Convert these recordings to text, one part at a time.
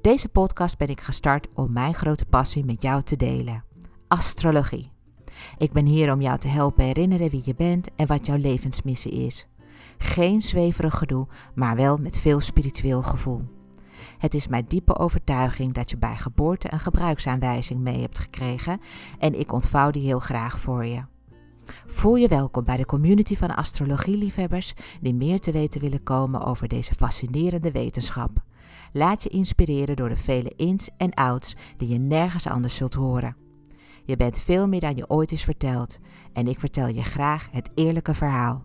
Deze podcast ben ik gestart om mijn grote passie met jou te delen: astrologie. Ik ben hier om jou te helpen herinneren wie je bent en wat jouw levensmissie is. Geen zweverig gedoe, maar wel met veel spiritueel gevoel. Het is mijn diepe overtuiging dat je bij geboorte een gebruiksaanwijzing mee hebt gekregen en ik ontvouw die heel graag voor je. Voel je welkom bij de community van astrologieliefhebbers die meer te weten willen komen over deze fascinerende wetenschap. Laat je inspireren door de vele ins en outs die je nergens anders zult horen. Je bent veel meer dan je ooit is verteld en ik vertel je graag het eerlijke verhaal.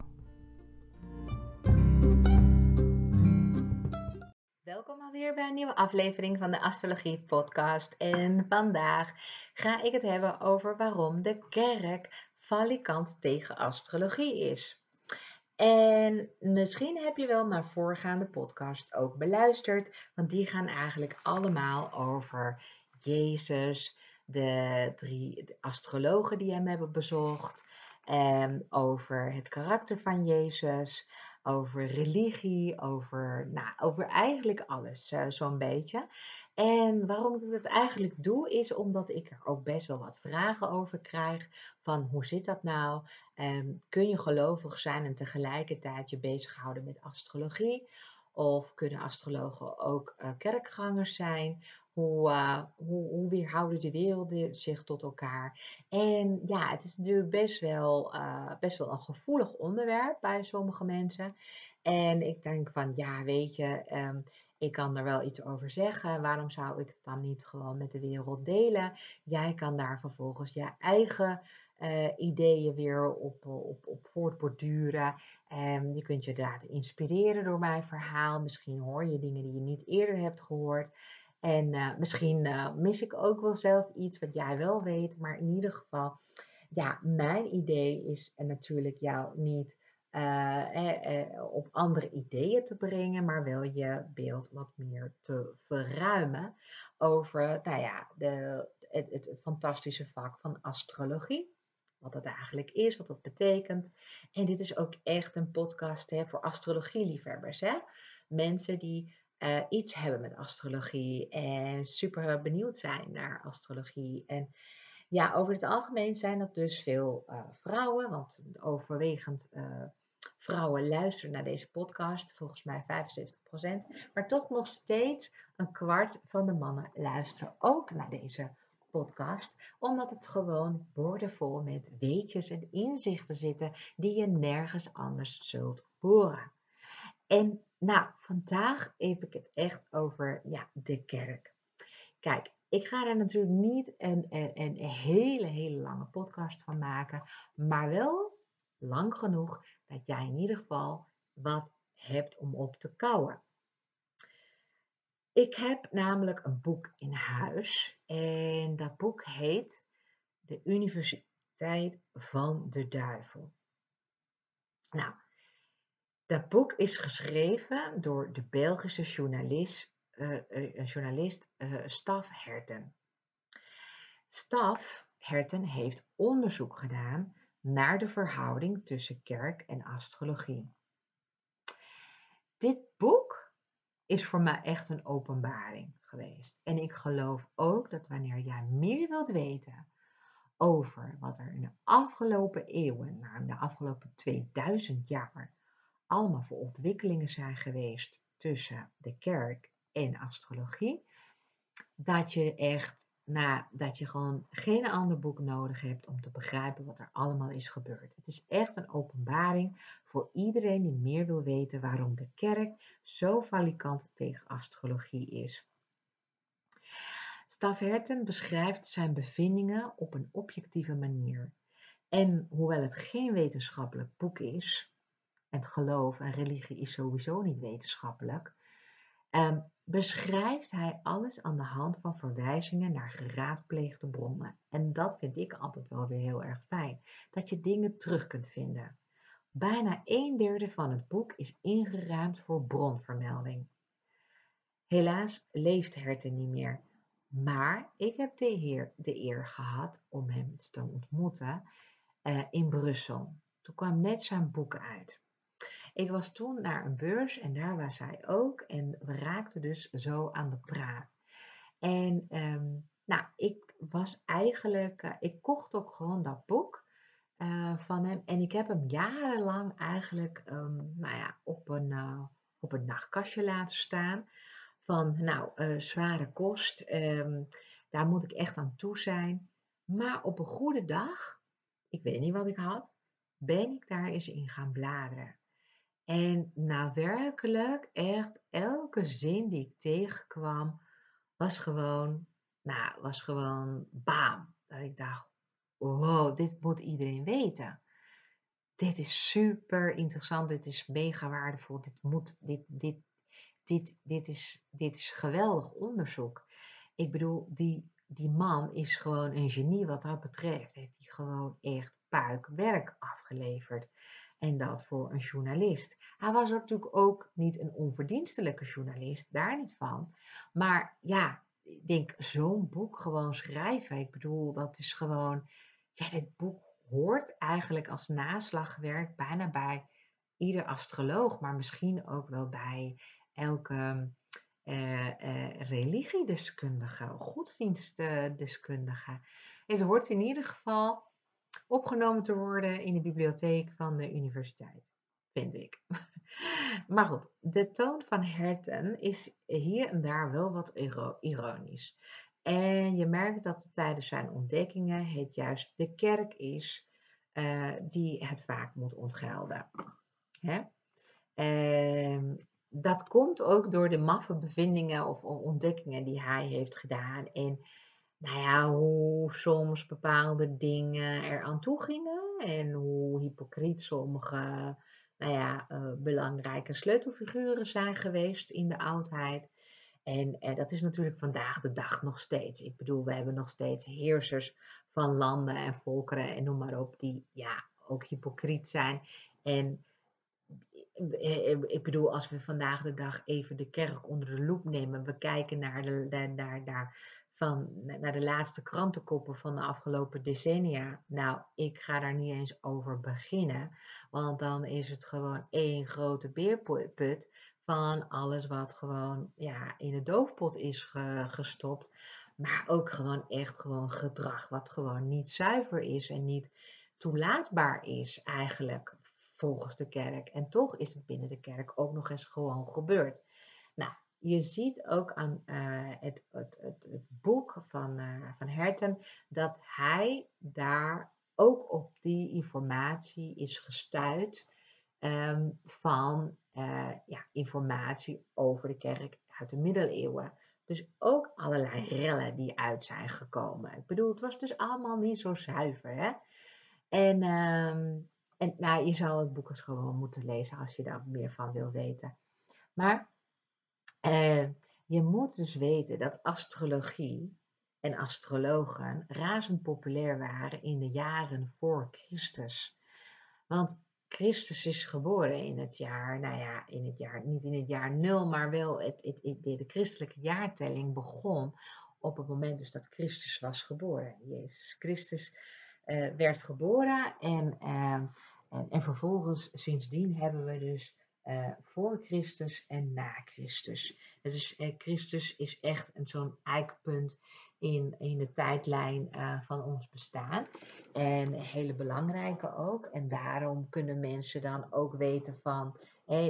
Welkom alweer bij een nieuwe aflevering van de Astrologie Podcast. En vandaag ga ik het hebben over waarom de kerk valikant tegen astrologie is. En misschien heb je wel mijn voorgaande podcast ook beluisterd, want die gaan eigenlijk allemaal over Jezus, de drie astrologen die hem hebben bezocht, over het karakter van Jezus, over religie, over, nou, over eigenlijk alles uh, zo'n beetje. En waarom ik dat eigenlijk doe, is omdat ik er ook best wel wat vragen over krijg. Van hoe zit dat nou? Um, kun je gelovig zijn en tegelijkertijd je bezighouden met astrologie? Of kunnen astrologen ook uh, kerkgangers zijn? Hoe, uh, hoe, hoe weerhouden de werelden zich tot elkaar? En ja, het is natuurlijk best wel, uh, best wel een gevoelig onderwerp bij sommige mensen. En ik denk van, ja, weet je, um, ik kan er wel iets over zeggen. Waarom zou ik het dan niet gewoon met de wereld delen? Jij kan daar vervolgens je eigen uh, ideeën weer op, op, op voortborduren. Um, je kunt je laten inspireren door mijn verhaal. Misschien hoor je dingen die je niet eerder hebt gehoord. En uh, misschien uh, mis ik ook wel zelf iets wat jij wel weet. Maar in ieder geval, ja, mijn idee is natuurlijk jou niet uh, op andere ideeën te brengen, maar wel je beeld wat meer te verruimen over nou ja, de, het, het, het fantastische vak van astrologie. Wat dat eigenlijk is, wat dat betekent. En dit is ook echt een podcast hè, voor astrologieliefhebbers. Hè? Mensen die uh, iets hebben met astrologie en super benieuwd zijn naar astrologie. En ja, over het algemeen zijn dat dus veel uh, vrouwen, want overwegend uh, vrouwen luisteren naar deze podcast, volgens mij 75%, maar toch nog steeds een kwart van de mannen luisteren ook naar deze podcast, omdat het gewoon woordenvol met weetjes en inzichten zitten die je nergens anders zult horen. En nou, vandaag heb ik het echt over ja, de kerk. Kijk, ik ga er natuurlijk niet een, een, een hele, hele lange podcast van maken, maar wel lang genoeg dat jij in ieder geval wat hebt om op te kouwen. Ik heb namelijk een boek in huis en dat boek heet De Universiteit van de Duivel. Nou, dat boek is geschreven door de Belgische journalist, uh, journalist uh, Staf Herten. Staf Herten heeft onderzoek gedaan naar de verhouding tussen kerk en astrologie. Dit boek is voor mij echt een openbaring geweest. En ik geloof ook dat wanneer jij meer wilt weten over wat er in de afgelopen eeuwen, in de afgelopen 2000 jaar, allemaal voor ontwikkelingen zijn geweest tussen de kerk en astrologie, dat je echt, nou, dat je gewoon geen ander boek nodig hebt om te begrijpen wat er allemaal is gebeurd. Het is echt een openbaring voor iedereen die meer wil weten waarom de kerk zo valikant tegen astrologie is. Staverten beschrijft zijn bevindingen op een objectieve manier. En hoewel het geen wetenschappelijk boek is, het geloof en religie is sowieso niet wetenschappelijk, ehm, beschrijft hij alles aan de hand van verwijzingen naar geraadpleegde bronnen. En dat vind ik altijd wel weer heel erg fijn, dat je dingen terug kunt vinden. Bijna een derde van het boek is ingeruimd voor bronvermelding. Helaas leeft Herten niet meer, maar ik heb de, heer, de eer gehad om hem te ontmoeten uh, in Brussel. Toen kwam net zijn boek uit. Ik was toen naar een beurs en daar was hij ook en we raakten dus zo aan de praat. En um, nou, ik was eigenlijk, uh, ik kocht ook gewoon dat boek uh, van hem en ik heb hem jarenlang eigenlijk, um, nou ja, op een, uh, op een nachtkastje laten staan van, nou, zware kost, um, daar moet ik echt aan toe zijn. Maar op een goede dag, ik weet niet wat ik had, ben ik daar eens in gaan bladeren. En nou werkelijk, echt elke zin die ik tegenkwam, was gewoon, nou, was gewoon bam. Dat ik dacht, wow, dit moet iedereen weten. Dit is super interessant, dit is mega waardevol, dit moet, dit, dit, dit, dit, is, dit is geweldig onderzoek. Ik bedoel, die, die man is gewoon een genie wat dat betreft. Heeft hij gewoon echt puikwerk afgeleverd. En dat voor een journalist. Hij was natuurlijk ook niet een onverdienstelijke journalist, daar niet van. Maar ja, ik denk zo'n boek gewoon schrijven. Ik bedoel, dat is gewoon. Ja, dit boek hoort eigenlijk als naslagwerk bijna bij ieder astroloog, maar misschien ook wel bij elke uh, uh, religiedeskundige, godsdienstdeskundige. Het hoort in ieder geval opgenomen te worden in de bibliotheek van de universiteit, vind ik. Maar goed, de toon van Herten is hier en daar wel wat ironisch. En je merkt dat tijdens zijn ontdekkingen het juist de kerk is uh, die het vaak moet ontgelden. Hè? Uh, dat komt ook door de maffe bevindingen of ontdekkingen die hij heeft gedaan. En nou ja, hoe soms bepaalde dingen eraan toe gingen en hoe hypocriet sommige nou ja, uh, belangrijke sleutelfiguren zijn geweest in de oudheid. En uh, dat is natuurlijk vandaag de dag nog steeds. Ik bedoel, we hebben nog steeds heersers van landen en volkeren en noem maar op, die ja, ook hypocriet zijn. En eh, ik bedoel, als we vandaag de dag even de kerk onder de loep nemen, we kijken naar de, naar, naar, van, naar de laatste krantenkoppen van de afgelopen decennia. Nou, ik ga daar niet eens over beginnen, want dan is het gewoon één grote beerput van alles wat gewoon ja, in de doofpot is gestopt. Maar ook gewoon echt gewoon gedrag wat gewoon niet zuiver is en niet toelaatbaar is eigenlijk volgens de kerk. En toch is het binnen de kerk ook nog eens gewoon gebeurd. Je ziet ook aan uh, het, het, het, boek van, uh, van Herten dat hij daar ook op die informatie is gestuurd um, van uh, ja, informatie over de kerk uit de middeleeuwen. Dus ook allerlei rellen die uit zijn gekomen. Ik bedoel, het was dus allemaal niet zo zuiver. Hè? En um, en nou, je zou het boek eens gewoon moeten lezen als je daar meer van wil weten. Maar eh, je moet dus weten dat astrologie en astrologen razend populair waren in de jaren voor Christus. Want Christus is geboren in het jaar, nou ja, in het jaar, niet in het jaar nul, maar wel het, het, de christelijke jaartelling begon op het moment dus dat Christus was geboren. Jezus Christus werd geboren en, ehm, en, en, vervolgens sindsdien hebben we dus voor Christus en na Christus. Dus Christus is echt zo'n eikpunt in, in de tijdlijn van ons bestaan. En een hele belangrijke ook. En daarom kunnen mensen dan ook weten van,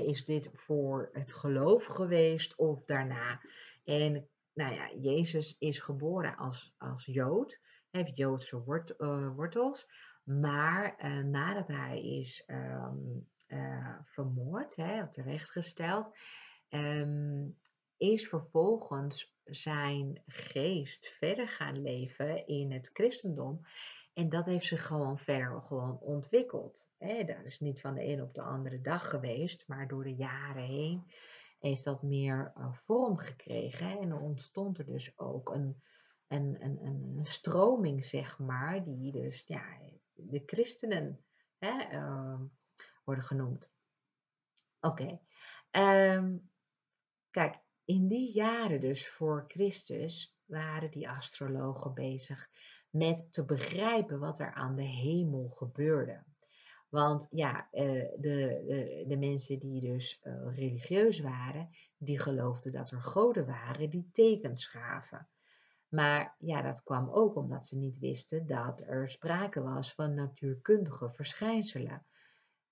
is dit voor het geloof geweest of daarna? En nou ja, Jezus is geboren als, als Jood, heeft Joodse wort, wortels, maar nadat hij is um, uh, vermoord, hè, terechtgesteld, um, is vervolgens zijn geest verder gaan leven in het christendom. En dat heeft zich gewoon verder gewoon ontwikkeld. Hè. Dat is niet van de een op de andere dag geweest, maar door de jaren heen heeft dat meer uh, vorm gekregen. En er ontstond er dus ook een, een, een, een, stroming, zeg maar, die dus ja, de christenen hè, uh, worden genoemd. Oké. Ehm, kijk, in die jaren dus voor Christus waren die astrologen bezig met te begrijpen wat er aan de hemel gebeurde. Want ja, eh, de, de, de mensen die dus eh, religieus waren, die geloofden dat er goden waren die tekens gaven. Maar ja, dat kwam ook omdat ze niet wisten dat er sprake was van natuurkundige verschijnselen.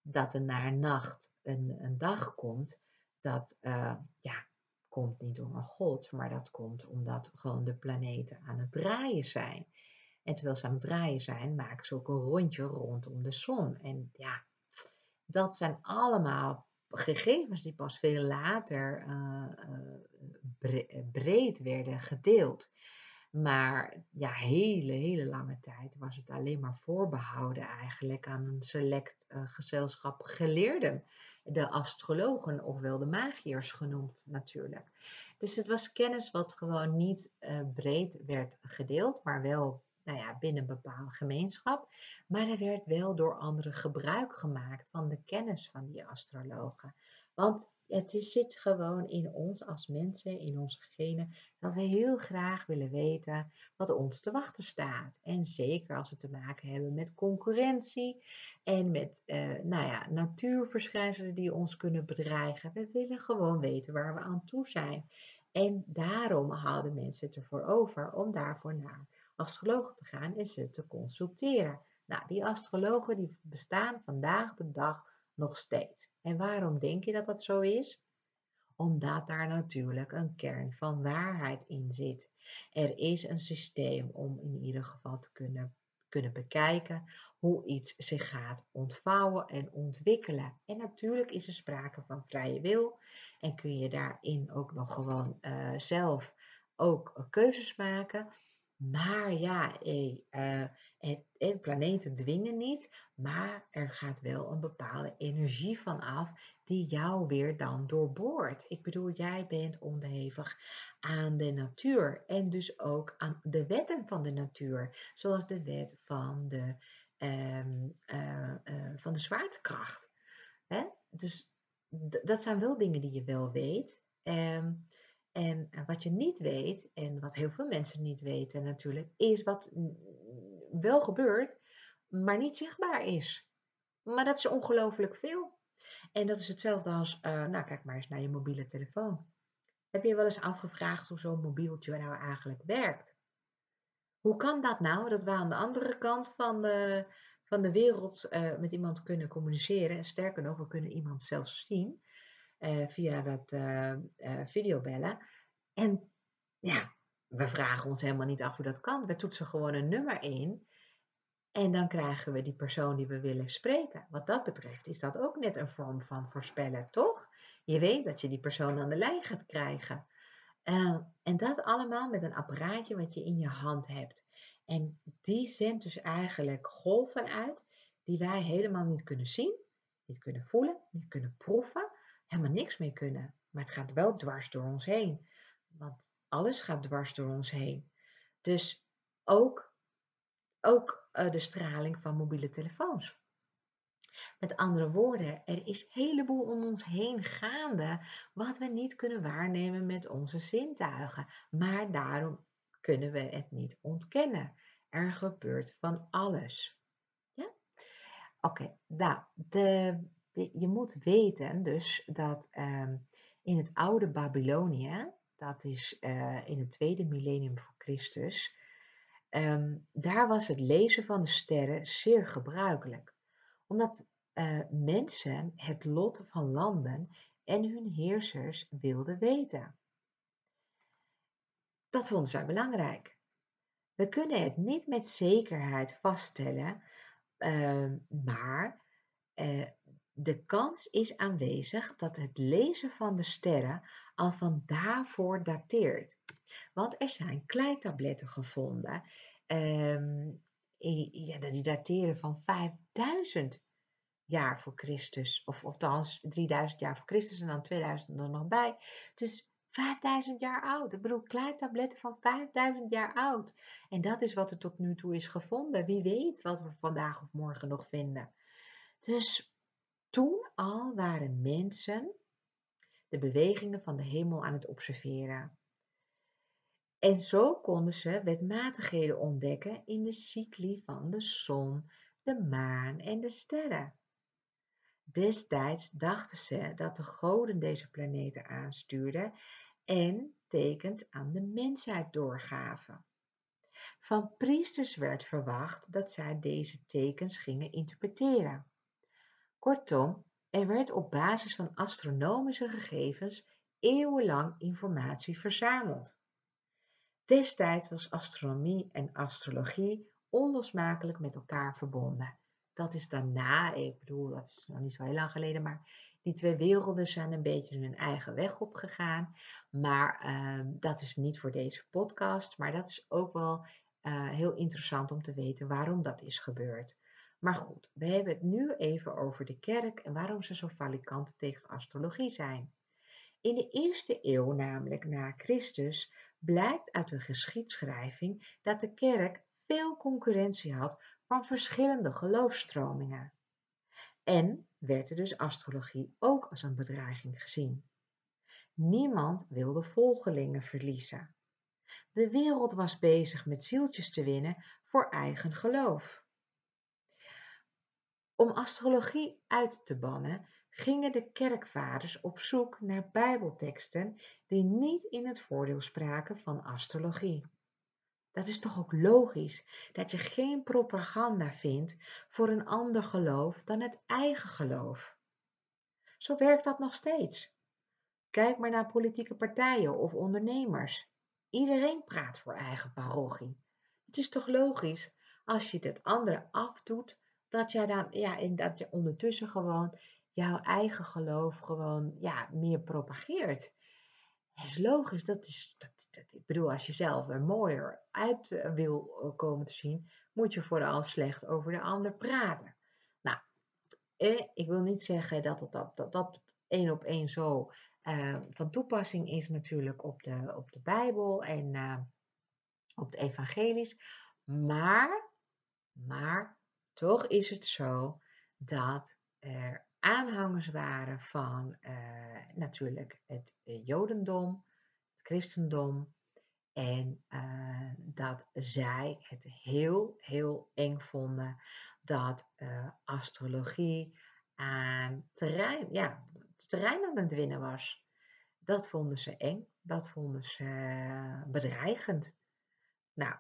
Dat er na een nacht een, een dag komt, dat uh, ja, komt niet door een god, maar dat komt omdat gewoon de planeten aan het draaien zijn. En terwijl ze aan het draaien zijn, maken ze ook een rondje rondom de zon. En ja, dat zijn allemaal gegevens die pas veel later uh, breed werden gedeeld. Maar ja, hele, hele lange tijd was het alleen maar voorbehouden eigenlijk aan een select uh, gezelschap geleerden. De astrologen, ofwel de magiërs genoemd natuurlijk. Dus het was kennis wat gewoon niet uh, breed werd gedeeld, maar wel nou ja, binnen een bepaalde gemeenschap. Maar er werd wel door anderen gebruik gemaakt van de kennis van die astrologen. Want het zit gewoon in ons als mensen, in onze genen, dat we heel graag willen weten wat ons te wachten staat. En zeker als we te maken hebben met concurrentie en met uh, nou ja, natuurverschijnselen die ons kunnen bedreigen. We willen gewoon weten waar we aan toe zijn. En daarom houden mensen het ervoor over om daarvoor naar astrologen te gaan en ze te consulteren. Nou, die astrologen die bestaan vandaag de dag nog steeds. En waarom denk je dat dat zo is? Omdat daar natuurlijk een kern van waarheid in zit. Er is een systeem om in ieder geval te kunnen, kunnen bekijken hoe iets zich gaat ontvouwen en ontwikkelen. En natuurlijk is er sprake van vrije wil en kun je daarin ook nog gewoon uh, zelf ook keuzes maken. Maar ja, eh, het, planeten dwingen niet, maar er gaat wel een bepaalde energie van af die jou weer dan doorboort. Ik bedoel, jij bent onderhevig aan de natuur en dus ook aan de wetten van de natuur, zoals de wet van de, ehm, eh, eh, van de zwaartekracht. Hè? Dus dat zijn wel dingen die je wel weet. Um, en wat je niet weet, en wat heel veel mensen niet weten natuurlijk, is wat wel gebeurt, maar niet zichtbaar is. Maar dat is ongelooflijk veel. En dat is hetzelfde als, uh, nou kijk maar eens naar je mobiele telefoon. Heb je wel eens afgevraagd hoe zo'n mobieltje nou eigenlijk werkt? Hoe kan dat nou, dat we aan de andere kant van de, van de wereld uh, met iemand kunnen communiceren? Sterker nog, we kunnen iemand zelfs zien. Eh, via dat videobellen. En ja, we vragen ons helemaal niet af hoe dat kan. We toetsen gewoon een nummer in. En dan krijgen we die persoon die we willen spreken. Wat dat betreft is dat ook net een vorm van voorspellen, toch? Je weet dat je die persoon aan de lijn gaat krijgen. en dat allemaal met een apparaatje wat je in je hand hebt. En die zendt dus eigenlijk golven uit die wij helemaal niet kunnen zien, niet kunnen voelen, niet kunnen proeven helemaal niks mee kunnen. Maar het gaat wel dwars door ons heen. Want alles gaat dwars door ons heen. Dus ook, ook uh, de straling van mobiele telefoons. Met andere woorden, er is een heleboel om ons heen gaande wat we niet kunnen waarnemen met onze zintuigen. Maar daarom kunnen we het niet ontkennen. er gebeurt van alles. Ja? Oké, nou, de, je moet weten dus dat ehm, in het oude Babylonië, dat is uh, in het tweede millennium voor Christus, ehm, daar was het lezen van de sterren zeer gebruikelijk. Omdat uh, mensen het lot van landen en hun heersers wilden weten. Dat vonden zij belangrijk. We kunnen het niet met zekerheid vaststellen, uh, maar uh, de kans is aanwezig dat het lezen van de sterren al van daarvoor dateert. Want er zijn kleitabletten gevonden, um, ja, die dateren van 5000 jaar voor Christus, of althans 3000 jaar voor Christus en dan 2000 er nog bij. Dus 5000 jaar oud. Ik bedoel, kleitabletten van 5000 jaar oud. En dat is wat er tot nu toe is gevonden. Wie weet wat we vandaag of morgen nog vinden. Dus toen al waren mensen de bewegingen van de hemel aan het observeren. En zo konden ze wetmatigheden ontdekken in de cycli van de zon, de maan en de sterren. Destijds dachten ze dat de goden deze planeten aanstuurden en tekens aan de mensheid doorgaven. Van priesters werd verwacht dat zij deze tekens gingen interpreteren. Kortom, er werd op basis van astronomische gegevens eeuwenlang informatie verzameld. Destijds was astronomie en astrologie onlosmakelijk met elkaar verbonden dat is daarna, ik bedoel, dat is nog niet zo heel lang geleden, maar die twee werelden zijn een beetje hun eigen weg opgegaan. Maar ehm, dat is niet voor deze podcast, maar dat is ook wel uh, heel interessant om te weten waarom dat is gebeurd. Maar goed, we hebben het nu even over de kerk en waarom ze zo falikant tegen astrologie zijn. In de eerste eeuw, namelijk na Christus, blijkt uit de geschiedschrijving dat de kerk veel concurrentie had van verschillende geloofstromingen. En werd er dus astrologie ook als een bedreiging gezien. Niemand wilde volgelingen verliezen. De wereld was bezig met zieltjes te winnen voor eigen geloof. Om astrologie uit te bannen, gingen de kerkvaders op zoek naar bijbelteksten die niet in het voordeel spraken van astrologie. Dat is toch ook logisch dat je geen propaganda vindt voor een ander geloof dan het eigen geloof. Zo werkt dat nog steeds. Kijk maar naar politieke partijen of ondernemers. Iedereen praat voor eigen parochie. Het is toch logisch als je het andere afdoet, dat, jij dan, ja, dat je ondertussen gewoon jouw eigen geloof gewoon ja, meer propageert. Dat is logisch, dat is, dat, ik bedoel, als je zelf er mooier uit eh, wil eh, komen te zien, moet je vooral slecht over de ander praten. Nou, eh, ik wil niet zeggen dat dat, dat, dat één op één zo eh, van toepassing is natuurlijk op de, op de Bijbel en op de evangelies, maar, maar toch is het zo dat er aanhangers waren van uh, natuurlijk het Jodendom, het christendom. En uh, dat zij het heel, heel eng vonden dat astrologie aan terrein, ja, terrein aan het winnen was. Dat vonden ze eng, dat vonden ze bedreigend. Nou,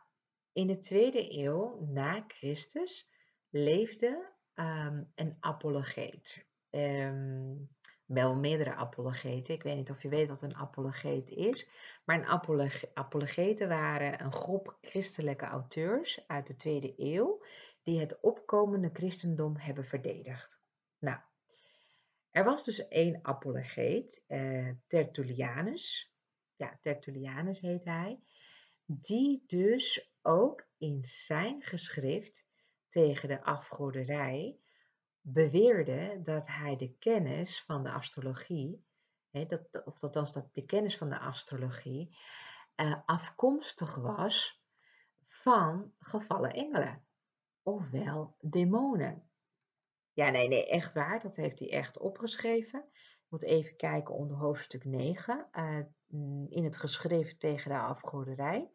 in de tweede eeuw na Christus leefde um, een apologeet um, wel meerdere apologeten. Ik weet niet of je weet wat een apologeet is. Maar een apologeten waren een groep christelijke auteurs uit de tweede eeuw die het opkomende christendom hebben verdedigd. Nou, er was dus één apologeet, uh, Tertullianus. Ja, Tertullianus heet hij. Die dus ook in zijn geschrift tegen de afgoderij beweerde dat hij de kennis van de astrologie, hè, dat, of althans dat de kennis van de astrologie, uh, afkomstig was van gevallen engelen, ofwel demonen. Ja, nee, nee, echt waar, dat heeft hij echt opgeschreven. Ik moet even kijken onder hoofdstuk 9, uh, eh, in het geschrift tegen de afgoderij.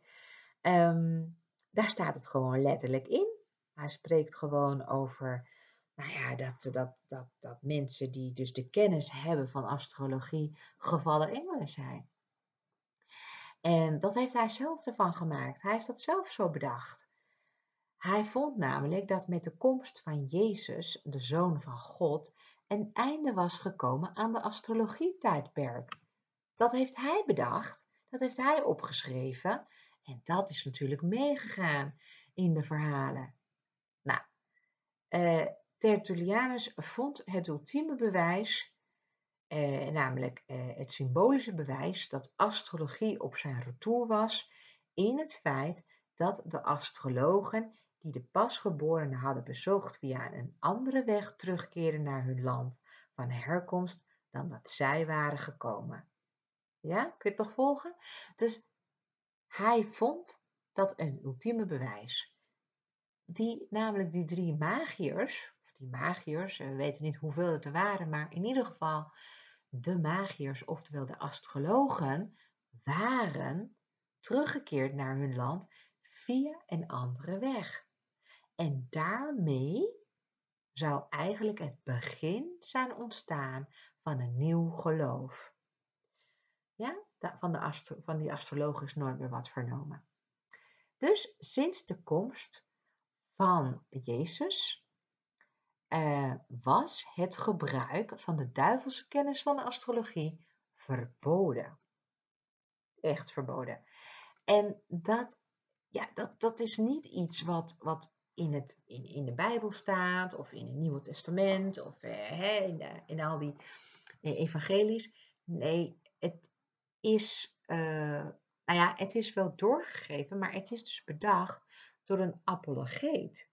Um, daar staat het gewoon letterlijk in. Hij spreekt gewoon over nou ja, dat, dat, dat, dat mensen die dus de kennis hebben van astrologie gevallen engelen zijn. En dat heeft hij zelf ervan gemaakt. Hij heeft dat zelf zo bedacht. Hij vond namelijk dat met de komst van Jezus, de Zoon van God, een einde was gekomen aan de astrologietijdperk. Dat heeft hij bedacht, dat heeft hij opgeschreven en dat is natuurlijk meegegaan in de verhalen. Eh, Tertullianus vond het ultieme bewijs, eh, namelijk eh, het symbolische bewijs dat astrologie op zijn retour was, in het feit dat de astrologen die de pasgeborenen hadden bezocht via een andere weg terugkeren naar hun land van herkomst dan dat zij waren gekomen. Ja, kun je het toch volgen? Dus hij vond dat een ultieme bewijs. Die, namelijk die drie magiërs, of die magiërs, we weten niet hoeveel het er waren, maar in ieder geval de magiërs, oftewel de astrologen, waren teruggekeerd naar hun land via een andere weg. En daarmee zou eigenlijk het begin zijn ontstaan van een nieuw geloof. Ja, van, de astro van die astroloog is nooit meer wat vernomen. Dus sinds de komst van Jezus uh, was het gebruik van de duivelse kennis van de astrologie verboden. Echt verboden. En dat, ja, dat, dat is niet iets wat, wat in, het, in, in de Bijbel staat of in het Nieuwe Testament of eh, in, de, in al die eh, evangelies. Nee, het is, nou ja, het is wel doorgegeven, maar het is dus bedacht door een apologeet.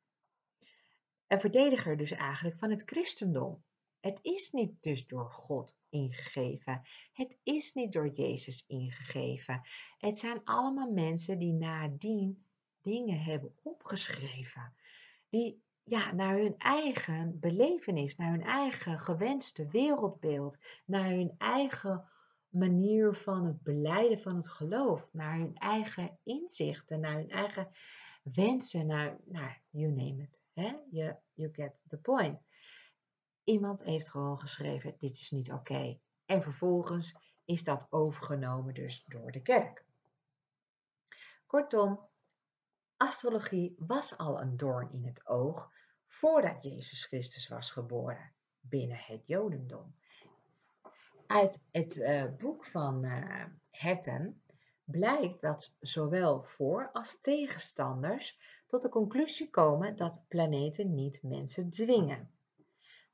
Een verdediger dus eigenlijk van het christendom. Het is niet dus door God ingegeven. Het is niet door Jezus ingegeven. Het zijn allemaal mensen die nadien dingen hebben opgeschreven. Die ja, naar hun eigen belevenis, naar hun eigen gewenste wereldbeeld, naar hun eigen manier van het beleiden van het geloof, naar hun eigen inzichten, naar hun eigen wensen, naar, naar you name it. Hè? You, you get the point. Iemand heeft gewoon geschreven, dit is niet oké. En vervolgens is dat overgenomen dus door de kerk. Kortom, Astrologie was al een doorn in het oog voordat Jezus Christus was geboren binnen het Jodendom. Uit het uh, boek van uh, Herten blijkt dat zowel voor- als tegenstanders tot de conclusie komen dat planeten niet mensen dwingen.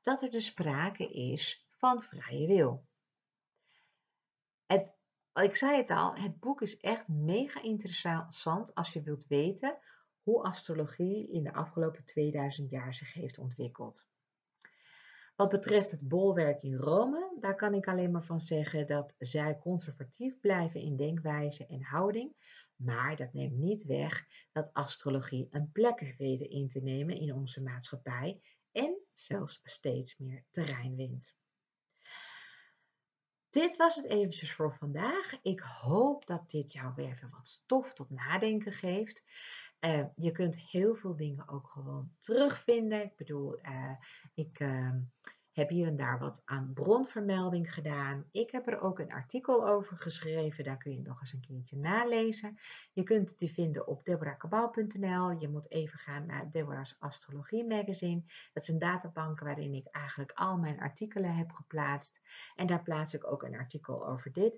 Dat er dus sprake is van vrije wil. Het ik zei het al, het boek is echt mega interessant als je wilt weten hoe astrologie in de afgelopen 2000 jaar zich heeft ontwikkeld. Wat betreft het bolwerk in Rome, daar kan ik alleen maar van zeggen dat zij conservatief blijven in denkwijze en houding, maar dat neemt niet weg dat astrologie een plek weet in te nemen in onze maatschappij en zelfs steeds meer terrein wint. Dit was het eventjes voor vandaag. Ik hoop dat dit jou weer even wat stof tot nadenken geeft. Uh, je kunt heel veel dingen ook gewoon terugvinden. Ik bedoel, uh, ik, uh, heb hier en daar wat aan bronvermelding gedaan. Ik heb er ook een artikel over geschreven, daar kun je nog eens een keertje nalezen. Je kunt die vinden op deborahkabau.nl. Je moet even gaan naar Deborah's Astrologie Magazine. Dat is een databank waarin ik eigenlijk al mijn artikelen heb geplaatst. En daar plaats ik ook een artikel over dit.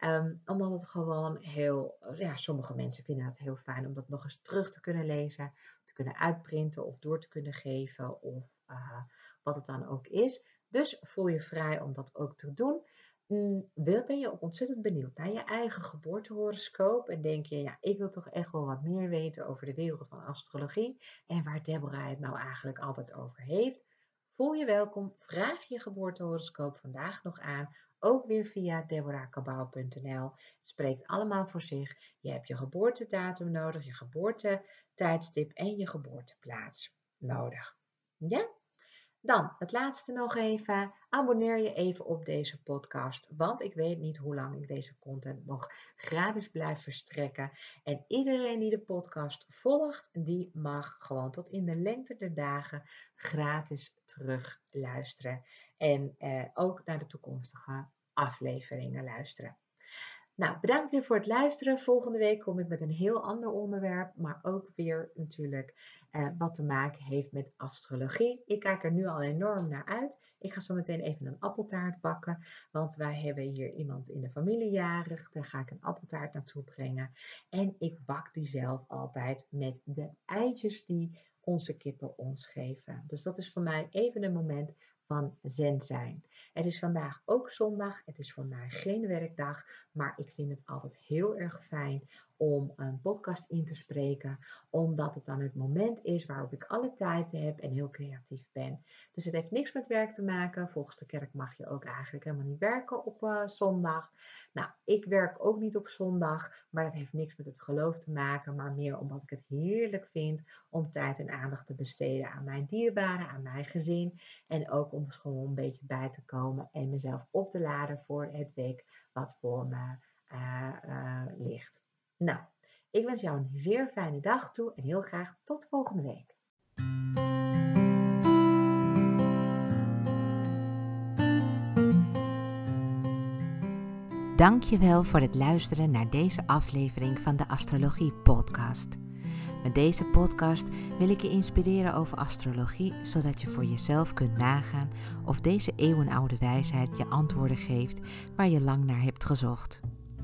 Um, omdat het gewoon heel, ja, sommige mensen vinden het heel fijn om dat nog eens terug te kunnen lezen, te kunnen uitprinten of door te kunnen geven of... Uh, wat het dan ook is. Dus voel je vrij om dat ook te doen. Mm, wil, ben je ook ontzettend benieuwd naar je eigen geboortehoroscoop en denk je, ja, ik wil toch echt wel wat meer weten over de wereld van astrologie en waar Deborah het nou eigenlijk altijd over heeft? Voel je welkom, vraag je geboortehoroscoop vandaag nog aan, ook weer via deborahkabau.nl. Het spreekt allemaal voor zich. Je hebt je geboortedatum nodig, je geboortetijdstip en je geboorteplaats nodig. Ja? Dan, het laatste nog even. Abonneer je even op deze podcast. Want ik weet niet hoe lang ik deze content nog gratis blijf verstrekken. En iedereen die de podcast volgt, die mag gewoon tot in de lengte der dagen gratis terug luisteren. En eh, ook naar de toekomstige afleveringen luisteren. Nou, bedankt weer voor het luisteren. Volgende week kom ik met een heel ander onderwerp, maar ook weer natuurlijk eh, wat te maken heeft met astrologie. Ik kijk er nu al enorm naar uit. Ik ga zo meteen even een appeltaart bakken, want wij hebben hier iemand in de familie jarig. Daar ga ik een appeltaart naartoe brengen. En ik bak die zelf altijd met de eitjes die onze kippen ons geven. Dus dat is voor mij even een moment van zen zijn. Het is vandaag ook zondag. Het is mij geen werkdag. Maar ik vind het altijd heel erg fijn om een podcast in te spreken. Omdat het dan het moment is waarop ik alle tijd heb en heel creatief ben. Dus het heeft niks met werk te maken. Volgens de kerk mag je ook eigenlijk helemaal niet werken op uh, zondag. Nou, ik werk ook niet op zondag, maar dat heeft niks met het geloof te maken, maar meer omdat ik het heerlijk vind om tijd en aandacht te besteden aan mijn dierbaren, aan mijn gezin en ook om gewoon een beetje bij te komen en mezelf op te laden voor het week wat voor me uh, uh, ligt. Nou, ik wens jou een zeer fijne dag toe en heel graag tot volgende week. Dankjewel voor het luisteren naar deze aflevering van de Astrologie Podcast. Met deze podcast wil ik je inspireren over astrologie, zodat je voor jezelf kunt nagaan of deze eeuwenoude wijsheid je antwoorden geeft waar je lang naar hebt gezocht.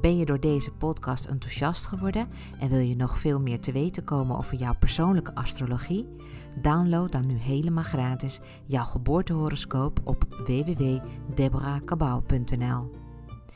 Ben je door deze podcast enthousiast geworden en wil je nog veel meer te weten komen over jouw persoonlijke astrologie? Download dan nu helemaal gratis jouw geboortehoroscoop op www.deborahkabau.nl.